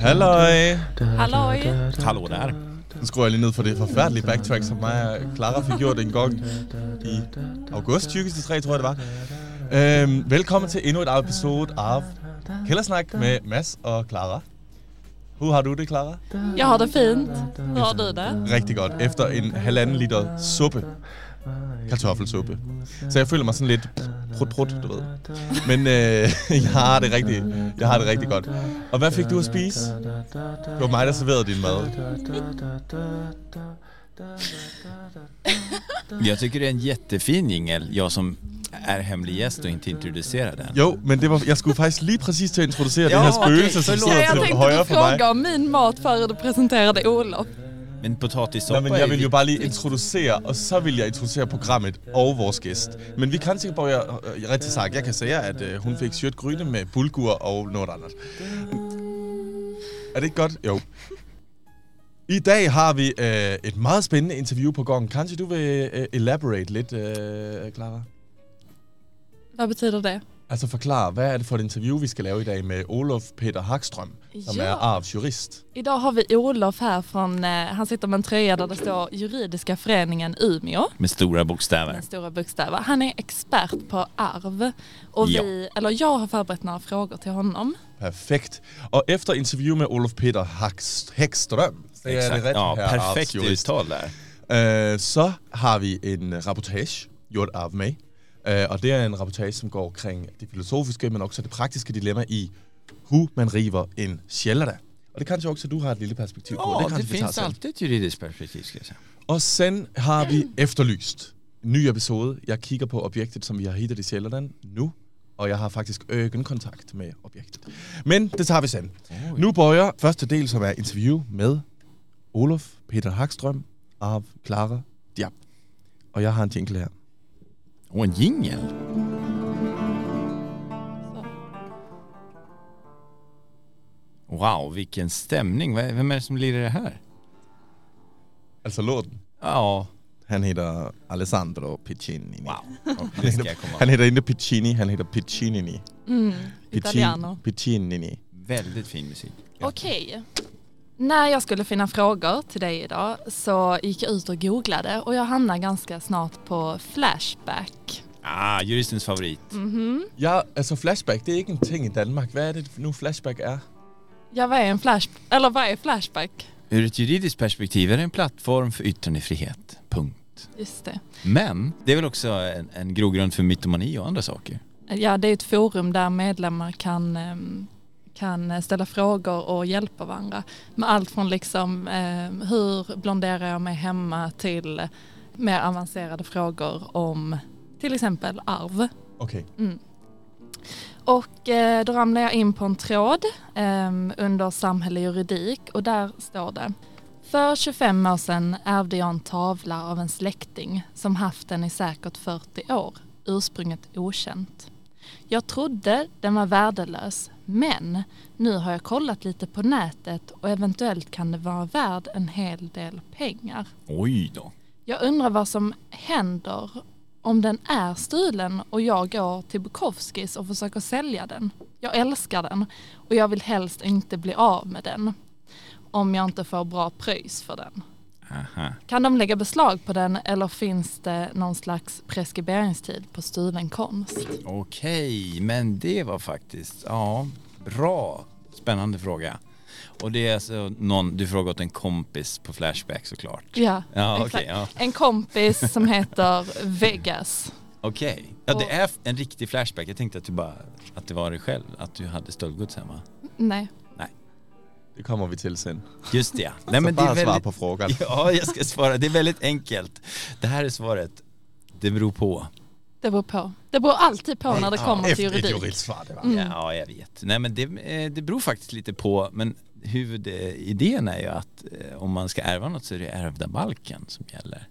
Halløj! Halloj! Hallå där. Nu skruer jeg lige ned for det forfærdelige backtrack, som mig og Clara fik gjort en gang i august 2023, tror jeg det var. Øhm, velkommen til endnu et episode af Kældersnak med Mads og Clara. Hur har du det, Clara? Jag har det fint. Hur har du det? Rigtig godt. Efter en halvanden liter suppe. Kartoffelsuppe. Så jeg føler mig sådan lidt prut-prut, du ved. Men øh, jeg, har det rigtig, jeg har det rigtig godt. Og hvad fik du at spise? Det var mig, der serverede din mad. Jag tycker det är en jättefin jingel, jag som är hemlig gäst och inte introducerar den. Jo, men det var, jeg skulle faktisk lige præcis til at introducere Ja, det her okej, spøgelse, som sidder Ja, jag til tänkte højre du for mig. fråga om min mat före du presenterade Olof. Men potatissoppa Nej, men jeg är vil jo vi- bare lige introducere, og så vil jeg introducere programmet og vores gæst. Men vi kan sikkert börja äh, rätt sagt. Jag kan säga att äh, hon fick kött gryne med bulgur och något annat. Er det ikke godt? Jo. I dag har vi øh, et meget spændende interview på gång. Kanske du vil øh, elaborate lidt, øh, Clara? Vad betyder det? Altså forklare, hvad er det for et interview, vi skal lave i dag med Olof Peter Hagström, som Ja. er Arvs jurist. Idag har vi Olof här från, eh, han sitter med en tröja där det står Juridiska föreningen Umeå med stora bokstäver. med stora bokstäver. Han är expert på arv och Ja. vi, eller jag har förberett några frågor till honom. Perfekt. Og efter interview med Olof Peter Häggström, säger jag det rätt, Ja, perfekt arvsjurist? uttal där. Øh, så har vi en rapportage gjort af mig. Øh, og det er en rapportage, som går omkring det filosofiske, men også det praktiske dilemma i, hur man river en källare. Og det kanske också du har ett lille perspektiv på. Ja, det det, finns alltid ett juridiskt perspektiv ska jag säga. Og sen har vi efterlyst en ny episode. Jeg kigger på objektet, som vi har hittat i källaren nu. Og jeg har faktisk øjenkontakt med objektet. Men det tager vi sen. Nu börjar første del, som er interview med Olof Peter Hagström av Clara Diab. Og jeg har en jingle her. Och en jingel. Wow, vilken stämning. Vem är det som lirar det här? Altså låten. Ja, Han heter Alessandro Piccini. wow. Det ska jag komma Han heter inte Piccini, han heter Piccinini. Mm, Piccin- italiano. Piccinini. Väldigt fin musik. Okej. När jag skulle finna frågor till dig idag så gick jag ut och googlade och jag hamnade ganska snart på Flashback. Ah, juristens favorit. Mhm. Ja, altså flashback, det er ikke en ting i Danmark. Hvad er det nu flashback er? Ja, vad är en flash... Eller vad är Flashback? Ur ett juridiskt perspektiv är det en plattform för yttrandefrihet. Punkt. Just det. Men det är väl också en, en grogrund för mytomani och andra saker. Ja, det är ett forum där medlemmar kan, ehm, kan ställa frågor och hjälpa varandra. Med allt från liksom ehm, hur blonderar jag mig hemma till mer avancerade frågor om till exempel arv. Okay. Mm. Och eh, då ramlar jag in på en tråd ehm, under samhällelig juridik och där står det För 25 år sedan ärvde jag en tavla av en släkting som haft den i säkert 40 år, ursprunget okänt. Jag trodde den var värdelös men nu har jag kollat lite på nätet och eventuellt kan det vara värd en hel del pengar. Oj då. Jag undrar vad som händer om den är stulen och jag går till Bukowskis och försöker sälja den. Jag älskar den och jag vill helst inte bli av med den om jag inte får bra pröjs för den. Aha. Kan de lägga beslag på den eller finns det någon slags preskriberingstid på stulen konst? Okej, men det var faktiskt, ja, bra. Spännande fråga. Och det är alltså någon, du frågar åt en kompis på Flashback såklart. Ja, Ja, exakt. ja. En kompis som heter Vegas. Okej. Ja, det är en riktig Flashback. Jag tänkte att du bara, att det var dig själv, att du hade stöldgods hemma. Nej, Det kommer vi till sen. Just det, ja. Nej, men det bara är svar väldigt, på frågan. Ja, jag ska svara. Det är väldigt enkelt. Det här är svaret. Det beror på. det beror på. Det beror alltid på när det kommer till Efter ett juridik. det var. Mm. Ja, jag vet. Nej, men det, eh, det beror faktiskt lite på, men huvudidén är ju att eh, om man ska ärva något så är det ärvda balken som gäller.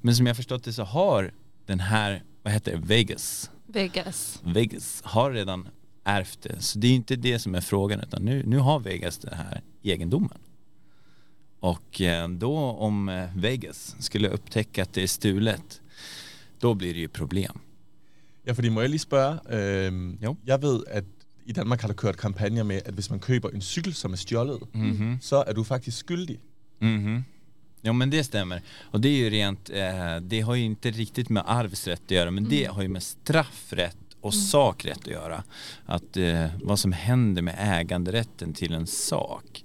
Men som jag förstått det så har den här, vad heter det, Vegas, Vegas. Vegas har redan ärvt det. Så det är inte det som är frågan utan nu, nu har Vegas den här egendomen. Och eh, då om eh, Vegas skulle upptäcka att det är stulet då blir det ju problem. Ja, fordi må jeg lige spørge? Jo. Jeg ved, at i Danmark har der kørt kampagner med, at hvis man køber en cykel, som er stjålet, Mhm. så er du faktisk skyldig. Mhm. Ja men det stämmer. Och det är ju rent, eh, det har ju inte riktigt med arvsrätt att göra men det har ju med straffrätt och sakrätt att göra. Att eh, vad som händer med äganderätten till en sak.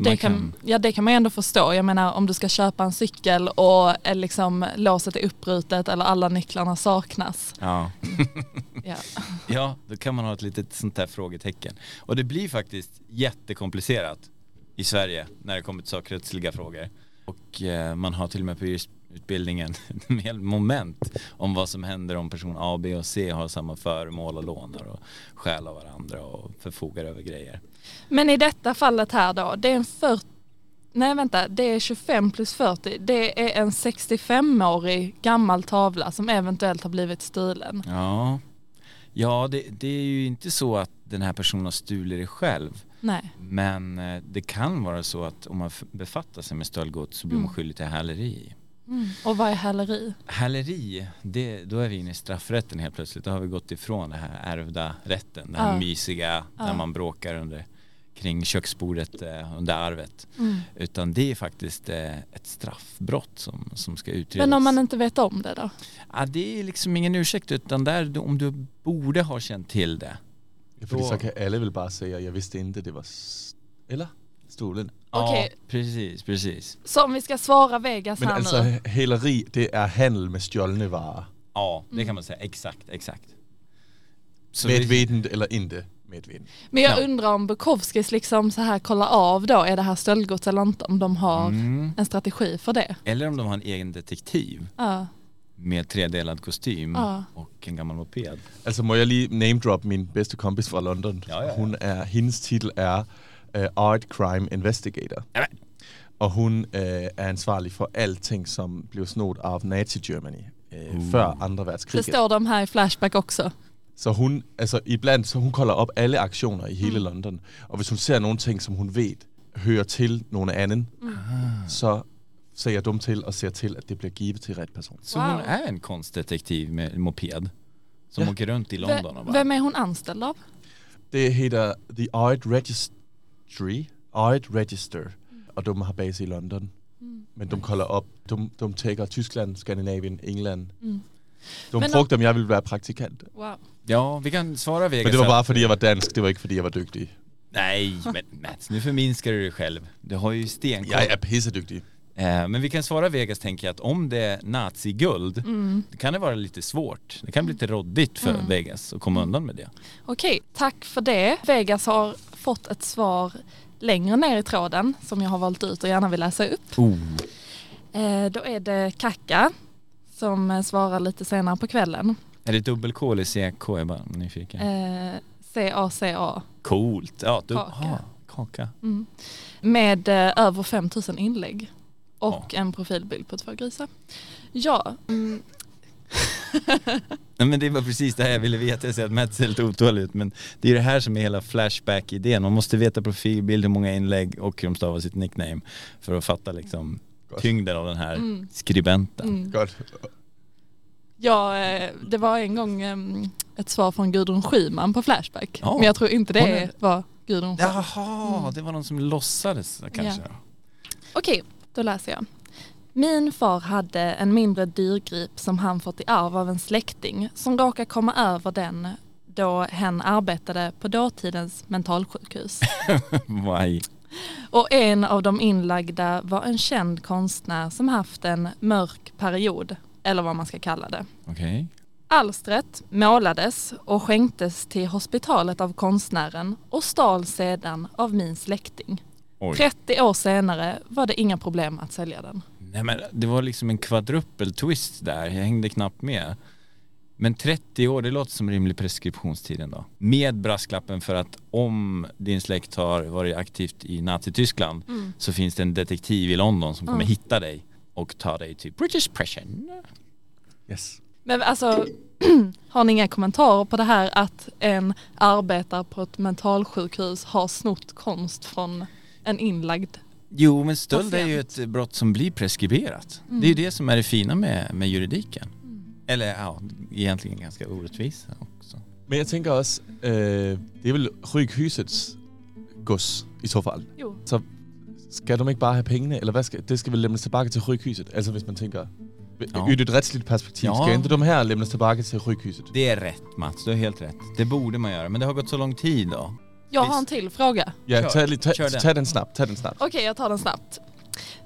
Det, kan, ja, det kan man ändå förstå. Jag menar om du ska köpa en cykel och eh, liksom, låset är uppbrutet eller alla nycklarna saknas. Ja. Ja. ja, då kan man ha ett litet sånt där frågetecken. Och det blir faktiskt jättekomplicerat i Sverige när det kommer till sakrättsliga frågor. Och eh, man har till och med på juristutbildningen en hel moment om vad som händer om person A, B och C har samma föremål och lånar och stjäl av varandra och förfogar över grejer. Men i detta fallet här då, det är en 40, nej vänta, det är 25 plus 40, det är en 65-årig gammal tavla som eventuellt har blivit stulen. Ja, ja det, det är ju inte så att den här personen har stulit det själv. Nej. Men eh, det kan vara så att om man befattar sig med stöldgods så blir man Mm. skyldig till häleri. Mm. Och vad är häleri? Häleri, det, då är vi inne i straffrätten helt plötsligt. Då har vi gått ifrån det här ärvda rätten, det här Ja. mysiga när Ja. man bråkar under, kring köksbordet eh, under arvet. Mm. Utan det är faktiskt eh, ett straffbrott som, som ska utredas. Men om man inte vet om det då? ja, det är liksom ingen ursäkt utan där om du borde ha känt till det. Ja, Då- så kan alle vel bare sige, at jeg vidste ikke, det var... Eller? Stolen. Okej. Ja, precis, precis. Så om vi ska svara Vegas Men här altså, nu. hæleri, det er handel med stjålne varer. Ja, det Mm. kan man säga. Exakt, exakt. Så Medvetent eller inte medvetent. Men jag Ja. undrar om Bukowskis liksom så här kollar av då, är det här stöldgods eller inte? Om de har Mm. en strategi för det. Eller om de har en egen detektiv Ja. med tredelad kostym Ja. och en gammal moped. Altså må jeg lige name drop min bedste kompis fra London. Ja, ja, ja. Hun er, hendes titel er uh, Art Crime Investigator. Jamen. Og hun uh, er ansvarlig for alting, som blev snott av Nazi-Germany uh, Uh. før andre Det verdenskrig. står de här i Flashback också. Så hun, altså iblandt, så hun kolder op alle aktioner i hele Mm. London. Og hvis hun ser nogle ting, som hun ved hører til nogen anden, Mm. så säger de till och ser till att det blir givet till rätt person. Så Wow. hon är en konstdetektiv med moped som Ja. åker runt i London och bara, vem är hon anställd av? Det heter The Art Registry, Art Register, och de har bas i London. Mm. Men de kollar upp, de, de täcker Tyskland, Skandinavien, England. Mm. De Men frågade om jag ville vara praktikant. Wow. ja vi kan svara Vegas Men det var bara för att jag var dansk, det var inte för att jag var duktig. Nej men Mats, nu förminskar du dig själv. Du har ju stenkoll. Jag är pisseduktig. Eh, men vi kan svara Vegas tänker jag att om det är naziguld Mm. då kan det vara lite svårt. Det kan bli lite roddigt för Mm. Vegas att komma undan med det. Okej, tack för det. Vegas har fått ett svar längre ner i tråden som jag har valt ut och gärna vill läsa upp. Oh. Eh, då är det Kacka som svarar lite senare på kvällen. Är det dubbel-K eller CK? Jag är bara nyfiken. Eh, C-A-C-A. Coolt. Ja, du, Kaka. aha, kaka. Mm. Med eh, över 5000 inlägg och en profilbild på två grisar. Ja, mm, Nej men det var precis det här jag ville veta, jag ser att Mats ser lite otålig ut men det är det här som är hela Flashback-idén, man måste veta profilbild, hur många inlägg och hur de stavar sitt nickname för att fatta liksom tyngden av den här Mm. skribenten. mm. Ja, eh, det var en gång em, ett svar från Gudrun Schyman på Flashback. Ja. Men jag tror inte det är- var Gudrun Schyman. Jaha, Mm. det var någon som låtsades kanske. Ja. Okej, då läser jag. Min far hade en mindre dyrgrip som han fått i arv av en släkting som råkade komma över den då hen arbetade på dåtidens mentalsjukhus. Why? Och en av de inlagda var en känd konstnär som haft en mörk period, eller vad man ska kalla det. Okej. Alstret målades och skänktes till hospitalet av konstnären och stal sedan av min släkting. Oj. 30 år senare var det inga problem att sälja den. Nej men det var liksom en kvadruppel twist där, jag hängde knappt med. Men 30 år, det låter som rimlig preskriptionstid ändå. Med brasklappen för att om din släkt har varit aktivt i Nazityskland så finns det en detektiv i London som kommer Mm. hitta dig och ta dig till British prison. Yes. Men alltså, har ni inga kommentarer på det här att en arbetare på ett mentalsjukhus har snott konst från en inlagd? Jo, men stöld är ju ett brott som blir preskriberat. Mm. Det är ju det som är det fina med, med juridiken. Mm. Eller ja, egentligen ganska orättvisa också. Men jag tänker också, eh, det är väl sjukhusets gods i så fall. Jo. Ska de inte bara ha pengarna eller vad ska, det ska väl lämnas tillbaka till sjukhuset? Alltså om man tänker Ja. ur ett rättsligt perspektiv, Ja. ska inte de här lämnas tillbaka till sjukhuset? Det är rätt Mats, du har helt rätt. Det borde man göra, men det har gått så lång tid då. Jag har en till fråga. Ja, Kör. ta, ta, Kör den. ta den snabbt, ta den snabbt. Okej, jag tar den snabbt.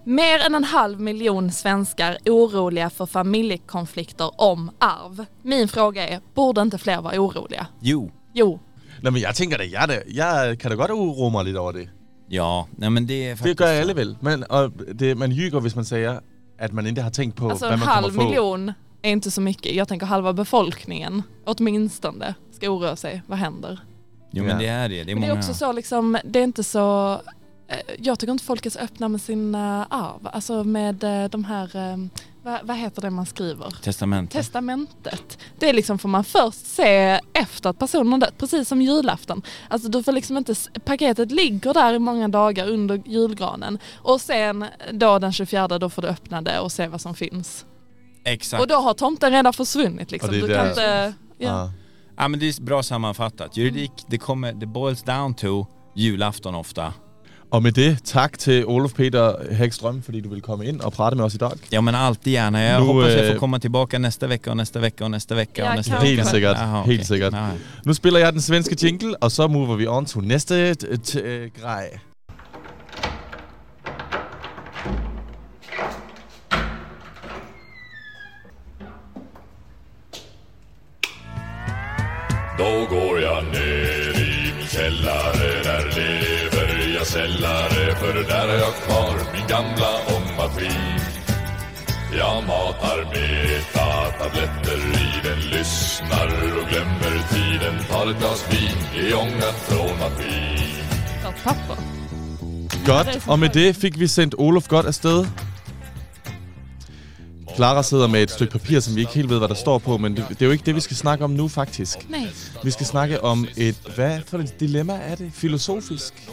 Mer än en halv miljon svenskar oroliga för familjekonflikter om arv. Min fråga är, borde inte fler vara oroliga? Jo, Jo, Nej men jag tänker det, jag, det, jag kan godt oroa mig lite över det. ja, nej men det är Det faktiskt gör så. alla väl. Men det, man ljuger om man säger att man inte har tänkt på alltså vad en man kommer halv få. miljon är inte så mycket. Jag tänker halva befolkningen, åtminstone, ska oroa sig. Vad händer? Jo men Ja. det är det, det är många. det är också så liksom, det är inte så... eh, Jag tycker inte folk är så öppna med sina arv. Alltså med eh, de här, eh, vad, vad heter det man skriver? Testament. Testamentet. Det är liksom får man först se efter att personen har dött, precis som julafton. Alltså du får liksom inte, paketet ligger där i många dagar under julgranen och sen då den 24 då får du öppna det och se vad som finns. Exakt. Och då har tomten redan försvunnit liksom. Och det är Du kan inte... Ja. Ja. Ja men det är bra sammanfattat. Juridik, det kommer, det boils down to julafton ofta. Och med det, tack till Olof Peter Häggström för att du vill komma in och prata med oss idag. Ja men alltid gärna. Jag Nu, hoppas jag får komma tillbaka nästa vecka och nästa vecka och nästa vecka Ja, och nästa vecka. Helt säkert, Jaha, helt okej. säkert. Nu spelar jag den svenska jingle och så mover vi on till nästa grej. Då går jag ner i min källare, där lever jag sällare För där har jag kvar min gamla ångmaskin. Jag matar metatabletter i den, lyssnar och glömmer tiden. Tar ett glas vin i ångan från maskin. Godt, og med det fik vi sendt Olof godt afsted. Clara sidder med et stykke papir, som vi ikke helt ved, hvad der står på, men det, det er jo ikke det, vi skal snakke om nu, faktisk. Nej. Vi skal snakke om et, hvad for et dilemma er det? Filosofisk?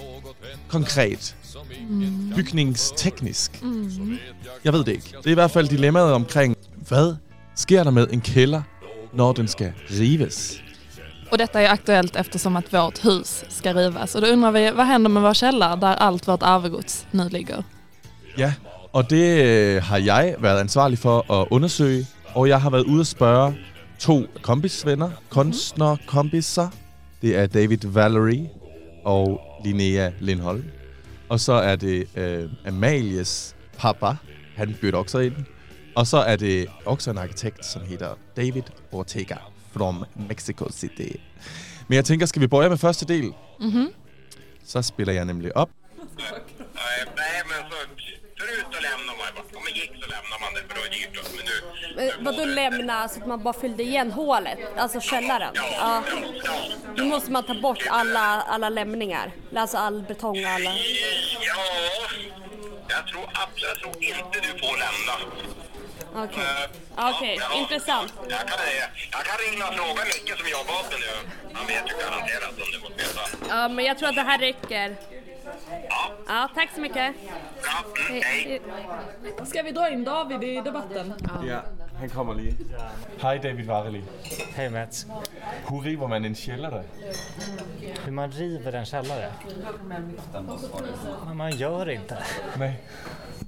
Konkret? Bygningsteknisk? Mm. Jeg ved det ikke. Det er i hvert fald dilemmaet omkring, hvad sker der med en kælder, når den skal rives? Och detta är aktuellt eftersom att vårt hus ska rivas. Och då undrar vi, vad händer med vår källare där allt vårt arvegods nu ligger? Ja, og det øh, har jeg været ansvarlig for at undersøge, og jeg har været ude at spørge to kompisvenner, kunstner kompiser. Det er David Valerie og Linnea Lindholm. Og så er det øh, Amalies pappa, han bytter også ind. Og så er det også en arkitekt, som hedder David Ortega from Mexico City. Men jeg tænker, skal vi bøje med første del? Mhm. Så spiller jeg nemlig op. Nej, nej, men så förut så lämnar man bara. Om det gick så lämnar man det för det var dyrt. då. Men nu... Men Vadå lämna så att man bara fyllde igen hålet? Alltså källaren? Ja. Nu måste man ta bort alla, alla lämningar. Alltså all betong och alla... Ja, jag tror absolut jag tror inte du får lämna. Okej. Eh, Okej, ja, intressant. Jag kan, jag kan ringa och fråga Micke som jobbar åt nu. Han vet ju garanterat om du får veta. Ja, men jag tror att det här räcker. Ja, tack så mycket. Mm, hej. Ska vi dra in David i debatten? Ja, han kommer lige. Hej David Vareli. Hej Mats. Hur river man en källare? Hur man river en källare? Men man gör inte. Nej.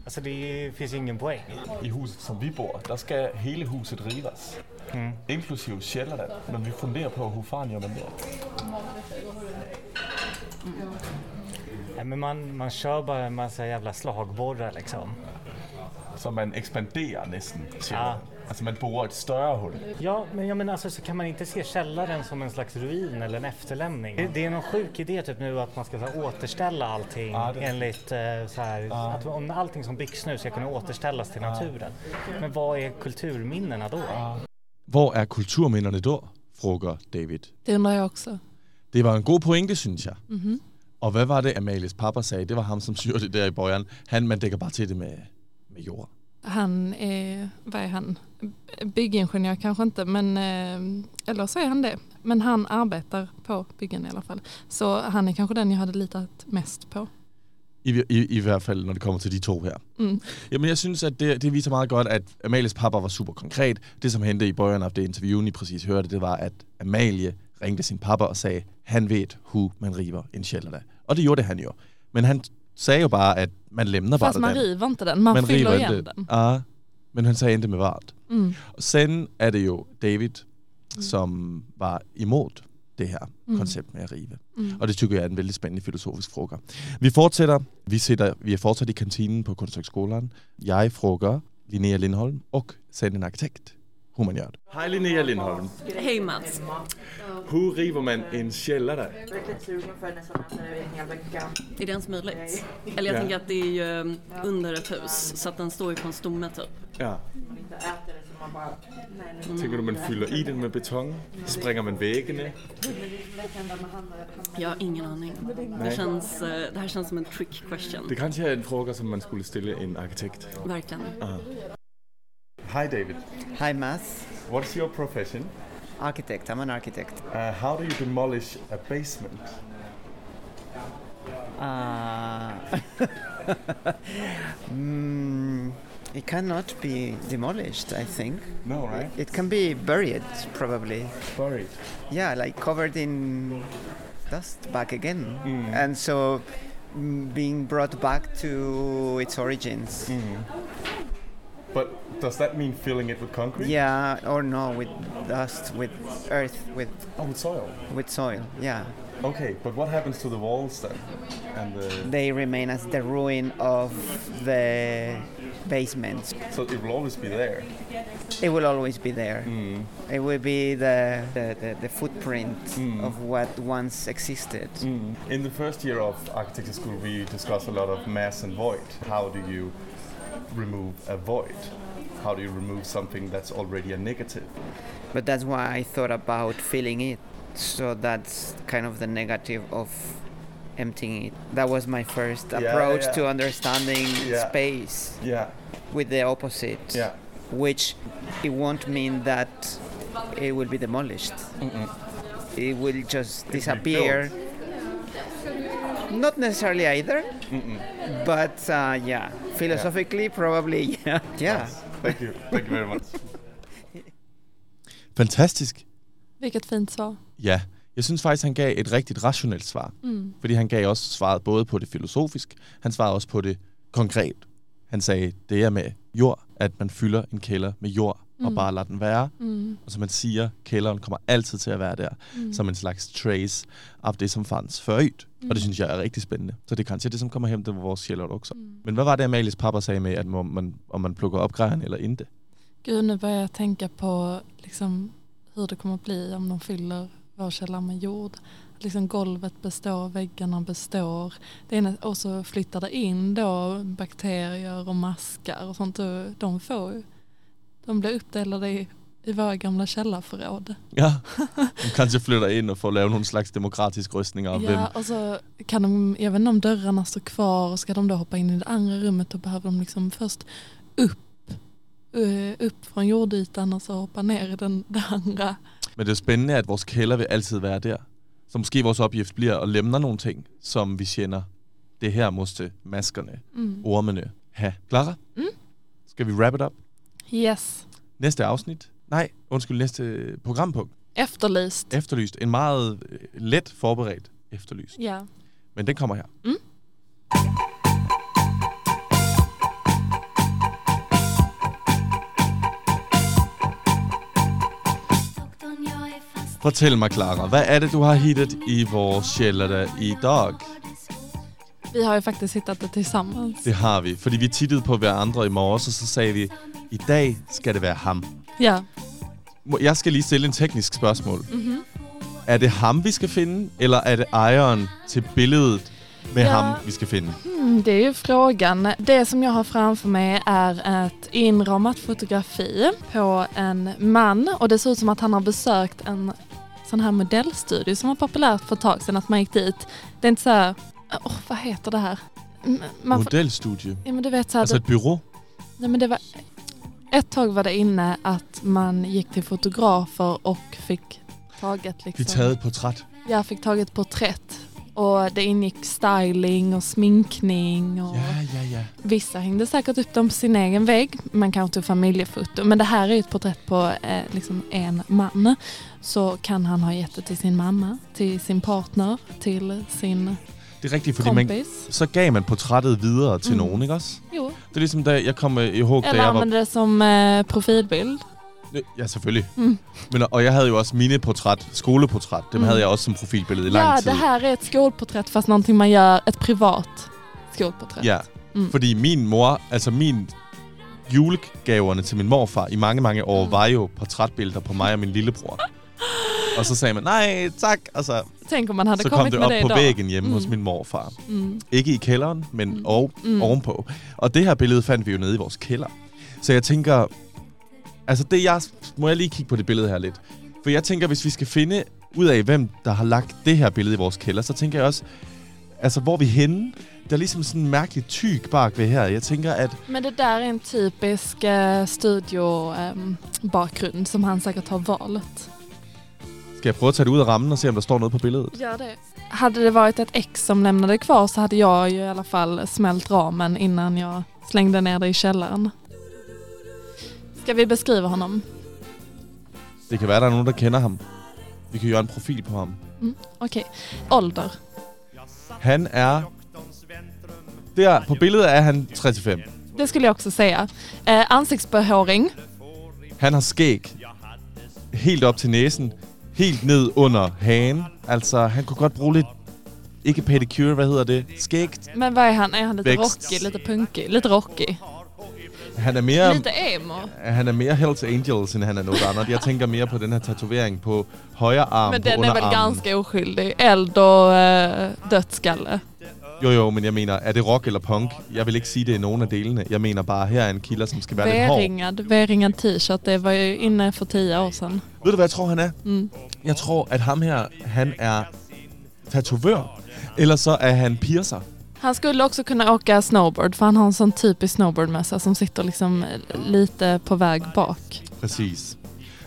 Alltså det finns ingen poäng. I huset som vi bor, där ska hela huset rivas. Inklusive källaren. Men vi funderar på hur fan gör man det? Nej, men man, man kör bara en massa jävla slagborrar liksom. Så man expanderar nästan. Ja. Alltså man borar ett större hål. Ja, men jag menar alltså så kan man inte se källaren som en slags ruin eller en efterlämning? Det, det är någon sjuk idé typ nu att man ska så här, återställa allting Ja, det- enligt eh, så här, att om allting som byggs nu ska kunna återställas till naturen. Men vad är kulturminnena då? Var är kulturminnerne då? Frågar David. Det undrar jag också. Det var en god pointe, synes jag. Mhm. Och vad var det Amalies pappa sagde? Det var han som syrede det där i början. Han, man dækker bare til det med, med jord. han är, vad är han, byggingenjör kanske inte, men, eh, eller så är han det. Men han arbetar på byggen i alla fall. Så han är kanske den jag hade litat mest på. I, i, I hvert fald, når det kommer til de to her. Mm. Jamen, jeg synes, at det, det viser meget godt, at Amalies pappa var super konkret. Det, som hentede i bøjen af det interview, I præcis hørte, det var, at Amalie ringte sin pappa og sagde, han ved, hvor man river en sjælder Og det gjorde han jo. Men han sagde jo bare, at man lämnar bara Fast man den. river inte den, man, fyller river igen inte. den. Ja, men han sagde inte med vad. Mm. Och sen är det ju David som var emot det här Mm. koncept med att riva. Mm. Och det tycker jag är en väldigt spännande filosofisk fråga. Vi fortsätter. Vi, sitter, vi är fortsatt i kantinen på Kunsthögskolan. Jag frågar Linnea Lindholm och sen en arkitekt hur man gör det. Hej Linnea Lindholm. Hej Mats. Hur river man en källare? Är det ens möjligt? Eller jag Ja. tänker att det är ju um, under ett hus så att den står ju på en stomme typ. Ja. Tänker du man fyller i den med betong? Spränger man väggarna? Jag har ingen aning. Det, känns, eh, det här känns som en trick question. Det kanske är en fråga som man skulle ställa en arkitekt. Verkligen. Hi David. Hi, Mass. What's your profession? Architect. I'm an architect. Uh, how do you demolish a basement? Uh, mm, it cannot be demolished, I think. No, right? It can be buried, probably. Buried. Yeah, like covered in dust back again. Mm. And so mm, being brought back to its origins. But does that mean filling it with concrete? Yeah, or no, with dust, with earth, with, Oh, with soil. with soil. Yeah. Okay, but what happens to the walls then? And the They remain as the ruin of the basement. so it will always be there. It will always be there. Mm. It will be the, the, the, the footprint Mm. of what once existed. In the first year of architecture school, we discuss a lot of mass and void. How do you remove a void? How do you remove something that's already a negative? But that's why I thought about filling it. So that's kind of the negative of emptying it. That was my first Yeah, approach yeah. to understanding Yeah. space Yeah, with the opposite, yeah. which it won't mean that it will be demolished. Mm. It will just disappear. Not necessarily either, Mm. but uh, yeah, philosophically, probably, yeah. yeah. Thank you. Thank you very much. Fantastisk. Vilket fint svar. Ja, jeg synes faktisk, han gav et rigtigt rationelt svar. Mm. Fordi han gav også svaret både på det filosofisk, han svarede også på det konkret. Han sagde, det er med jord, at man fylder en kælder med jord, og Mm. bare lader den være. Mm. Og som man siger, kælderen kommer altid til at være der, Mm. som en slags trace af det, som fanns förut. Mm. Og det synes jeg er rigtig spændende. Så det er kanskje det, som kommer hem til vores sjældent også. Mm. Men hvad var det, Amalies pappa sagde med, at om man, om man plukker op grejen eller inte? Gud, nu börjar jag tänka på liksom, hur det kommer bli om de fyller vår källare med jord. Liksom golvet består, väggarna består. Det ena, och så flyttar det in då bakterier och maskar och sånt. De får de blir uppdelade i, i våra gamla källarförråd. Ja, de kanskje flytter ind og får lavet nogle slags demokratisk rystning av. Ja, och så kan de, inte om dörrarna står kvar och ska de då hoppa in i det andra rummet då behöver de liksom först upp, eh, upp från jordytan och så hoppa ner i den, det andra. Men det er spændende, at vores kælder vil altid være der. Så måske vores opgift bliver at lemne nogle ting, som vi kender. Det her måste maskerne, Mm. ormene have. Clara? Mm. Skal vi wrap it up? Yes, Næste afsnit? Nej, undskyld, næste programpunkt. efterlyst. Efterlyst. En meget øh, let forberedt efterlyst. Ja. Men den kommer her. Mm. Fortæl mig, Clara, hvad er det, du har hittet i vores sjældere i dag? Vi har ju faktiskt hittat det tillsammans. Det har vi, fordi vi tittede på hverandre i morges, og så sagde vi, i dag skal det være ham. Ja. Jeg skal lige stille en teknisk spørgsmål. Mhm. Er det ham, vi skal finde, eller er det ejeren til billedet med Ja. ham, vi skal finde? Mm, det är ju frågan. Det som jag har framför mig är ett inramat fotografi på en man och det ser ut som att han har besökt en sån här modellstudio som var populärt för ett tag sedan att man gick dit. Det är inte så här, åh vad heter det här? Mm, Man får, Modelstudie. ja, men du vet så här, Altså et bureau. Nej, men det var, ett tag var det inne att man gick till fotografer och fick taget liksom, Vi taget porträtt. Jag fick taget porträtt. Och det ingick styling och sminkning. Och Ja, ja, ja. Vissa hängde säkert upp dem på sin egen vägg. Man kanske tog familjefoto. Men det här är ju ett porträtt på eh, liksom en man. Så kan han ha gett det till sin mamma, till sin partner, till sin Det er rigtigt, fordi man, så gav man portrættet videre til Mm. nogen, ikke også? Jo. Det er ligesom, da jeg kommer ihåg, da Eller jeg var... använde det som eh, profilbild. Ja, selvfølgelig. Mm. Men, og jeg havde jo også mine portræt, skoleportræt. Dem Mm. havde jeg også som profilbillede i lang Ja, tid. det här är ett skolporträtt fast någonting man gör, ett privat skolporträtt. Ja, Mm. fordi min mor, altså min julegaverne til min morfar i mange, mange Mm. år, var jo portrætbilleder på mig og min lillebror. og så sagde man, nej, tak. Og så, Tänk om man hade så kom kommit det med op det på idag. væggen hjemme Mm. hos min morfar. Mm. Ikke i kælderen, men Mm. og, Mm. ovenpå. Og det her billede fandt vi jo nede i vores kælder. Så jeg tænker, altså det jeg, må jeg lige kigge på det billede her lidt. For jeg tænker, hvis vi skal finde ud af, hvem der har lagt det her billede i vores kælder, så tænker jeg også, altså hvor er vi henne? Der er ligesom sådan en mærkelig tyg bak ved her. Jeg tænker, at Men det där är en typisk eh, studiobakgrund som han säkert har valt. Skal jeg prøve at tage det ud af rammen og se, om der står noget på billedet? Gör det. Hade det varit ett ex som lämnade kvar så hade jag ju i alla fall smält ramen innan jag slängde ner det i källaren. Ska vi beskriva honom? Det kan være, der er nogen, der kender ham. Vi kan gøre en profil på ham. Okej. Ålder? Han er... Der, på billedet er han 35. Det skulle jag också säga. Eh, ansiktsbehåring? Han har skæg helt op til næsen, helt ned under hagen. Altså, han kunne godt bruge lidt... Ikke pedicure, hvad hedder det? Skægt. Men vad är han? Är han lite Växt. rockig, lite punkig, lite rockig? Han er mere, Lite emo? han er mere Hells Angels, end han er noget andet. Jeg tænker mere på den her tatovering på højre arm, Men den är väl ganska oskyldig. Eld och eh, dödskalle. Jo, jo, men jeg mener, er det rock eller punk? Jeg vil ikke sige, det er nogen af delene. Jeg mener bare, her er en kilder, som skal være lidt hård. V-ringad t-shirt. Det var ju inne för tio år sedan. Ved du, hvad jeg tror, han er? Mm. Jeg tror, at ham her, han er tatovør. Eller så er han piercer. Han skulle också kunna åka snowboard för han har en sån typisk snowboardmössa som sitter liksom eh, lite på väg bak. Præcis.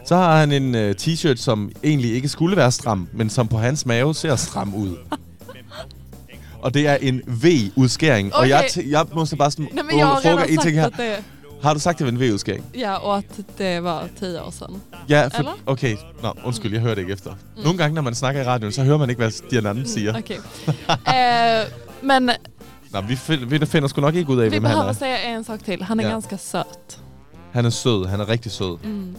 Så har han en øh, t-shirt, som egentlig ikke skulle være stram, men som på hans mave ser stram ud. Og det er en jeg, Okay. tæ- jeg måste bare sådan Nej men jag har fråga en att det, Har du sagt, det var en V-udskæring? ja, och att det var tio år sedan. Ja, for, Eller? okay. Nå, undskyld, jeg hører det ikke efter. Mm. Nogle gange, når man snakker i radioen, så hører man ikke, hvad den anden siger. Okej. Eh, men Nå, vi, vi finder sgu nok ikke ud af, vi hvem han behöver er. säga en sak till. Han är Ja. ganska söt. Han er sød. Han er rigtig sød. Mm.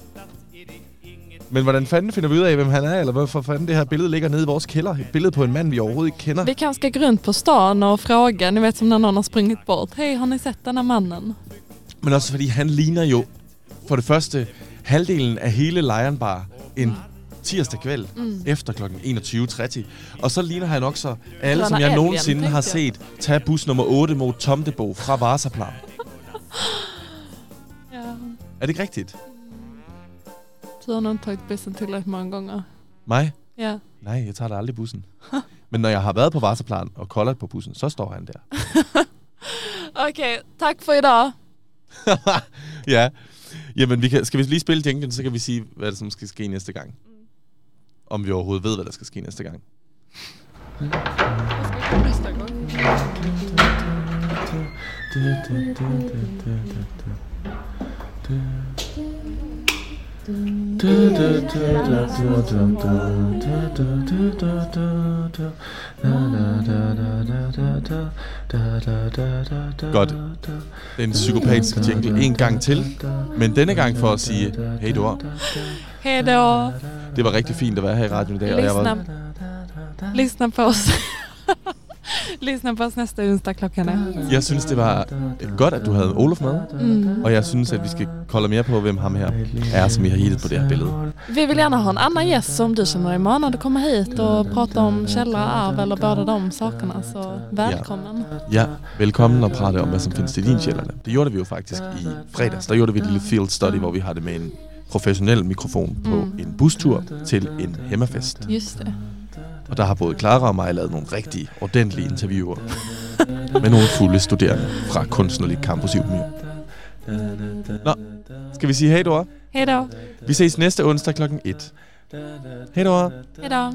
Men hvordan fanden finder vi ud af, hvem han er? Eller hvorfor fanden det her billede ligger nede i vores kælder? Et billede på en mand, vi overhovedet ikke kender. Vi kanske ska gå runt på stan och fråga, ni vet som när någon har sprungit bort. Hej, har ni sett den här mannen? Men også fordi han ligner jo, for det første, halvdelen af hele Lion Bar en tirsdag kvæld Mm. efter kl. 21.30. Og så ligner han også alle, som Alien, nogensinde har tænkte jeg. set tage bus nummer 8 mod Tomtebo fra Vasaplan. Ja. Er det? Du har nog inte tagit bussen tillräckligt många gånger. Mig? Ja. Nej, jeg tager da aldrig bussen. Men når jeg har været på Vasaplan og koldet på bussen, så står han der. Okej, tack för idag. ja. Jamen, vi kan, skal vi lige spille jinglen, så kan vi sige, hvad det som skal ske næste gang. Om vi overhovedet ved, hvad der skal ske næste gang. Nästa gång. Godt. Den psykopatiske jingle en gang til. Men denne gang for at sige, hey Dor, Hej då. det var rigtig fint at være her i radioen i dag. Og jeg var, lyssna på oss. Lyssna på oss nästa onsdag klockan ett. jeg synes, det var godt, at du havde Olof med. Mm. Og jeg synes, at vi skal kolde mere på, hvem ham her er, som vi har hittet på det her billede. Vi vill gärna ha en annan gäst som du känner dig manad att komma hit och prata om källa och arv eller båda de sakerna. Så välkommen. Ja, velkommen og prate om, hvad som findes til din sjælderne. Det gjorde vi jo faktisk i fredags. Der gjorde vi et lille field study, hvor vi har det med en professionel mikrofon på Mm. en bustur til en hemmafest. Just det. Og der har både Clara og mig lavet nogle rigtig ordentlige interviewer med nogle fulde studerende fra Kunstnerlig Campus i Umeå. Nå, ska vi sige hej då? Hej då. Vi ses næste onsdag klokken 1. Hej då. Hej då.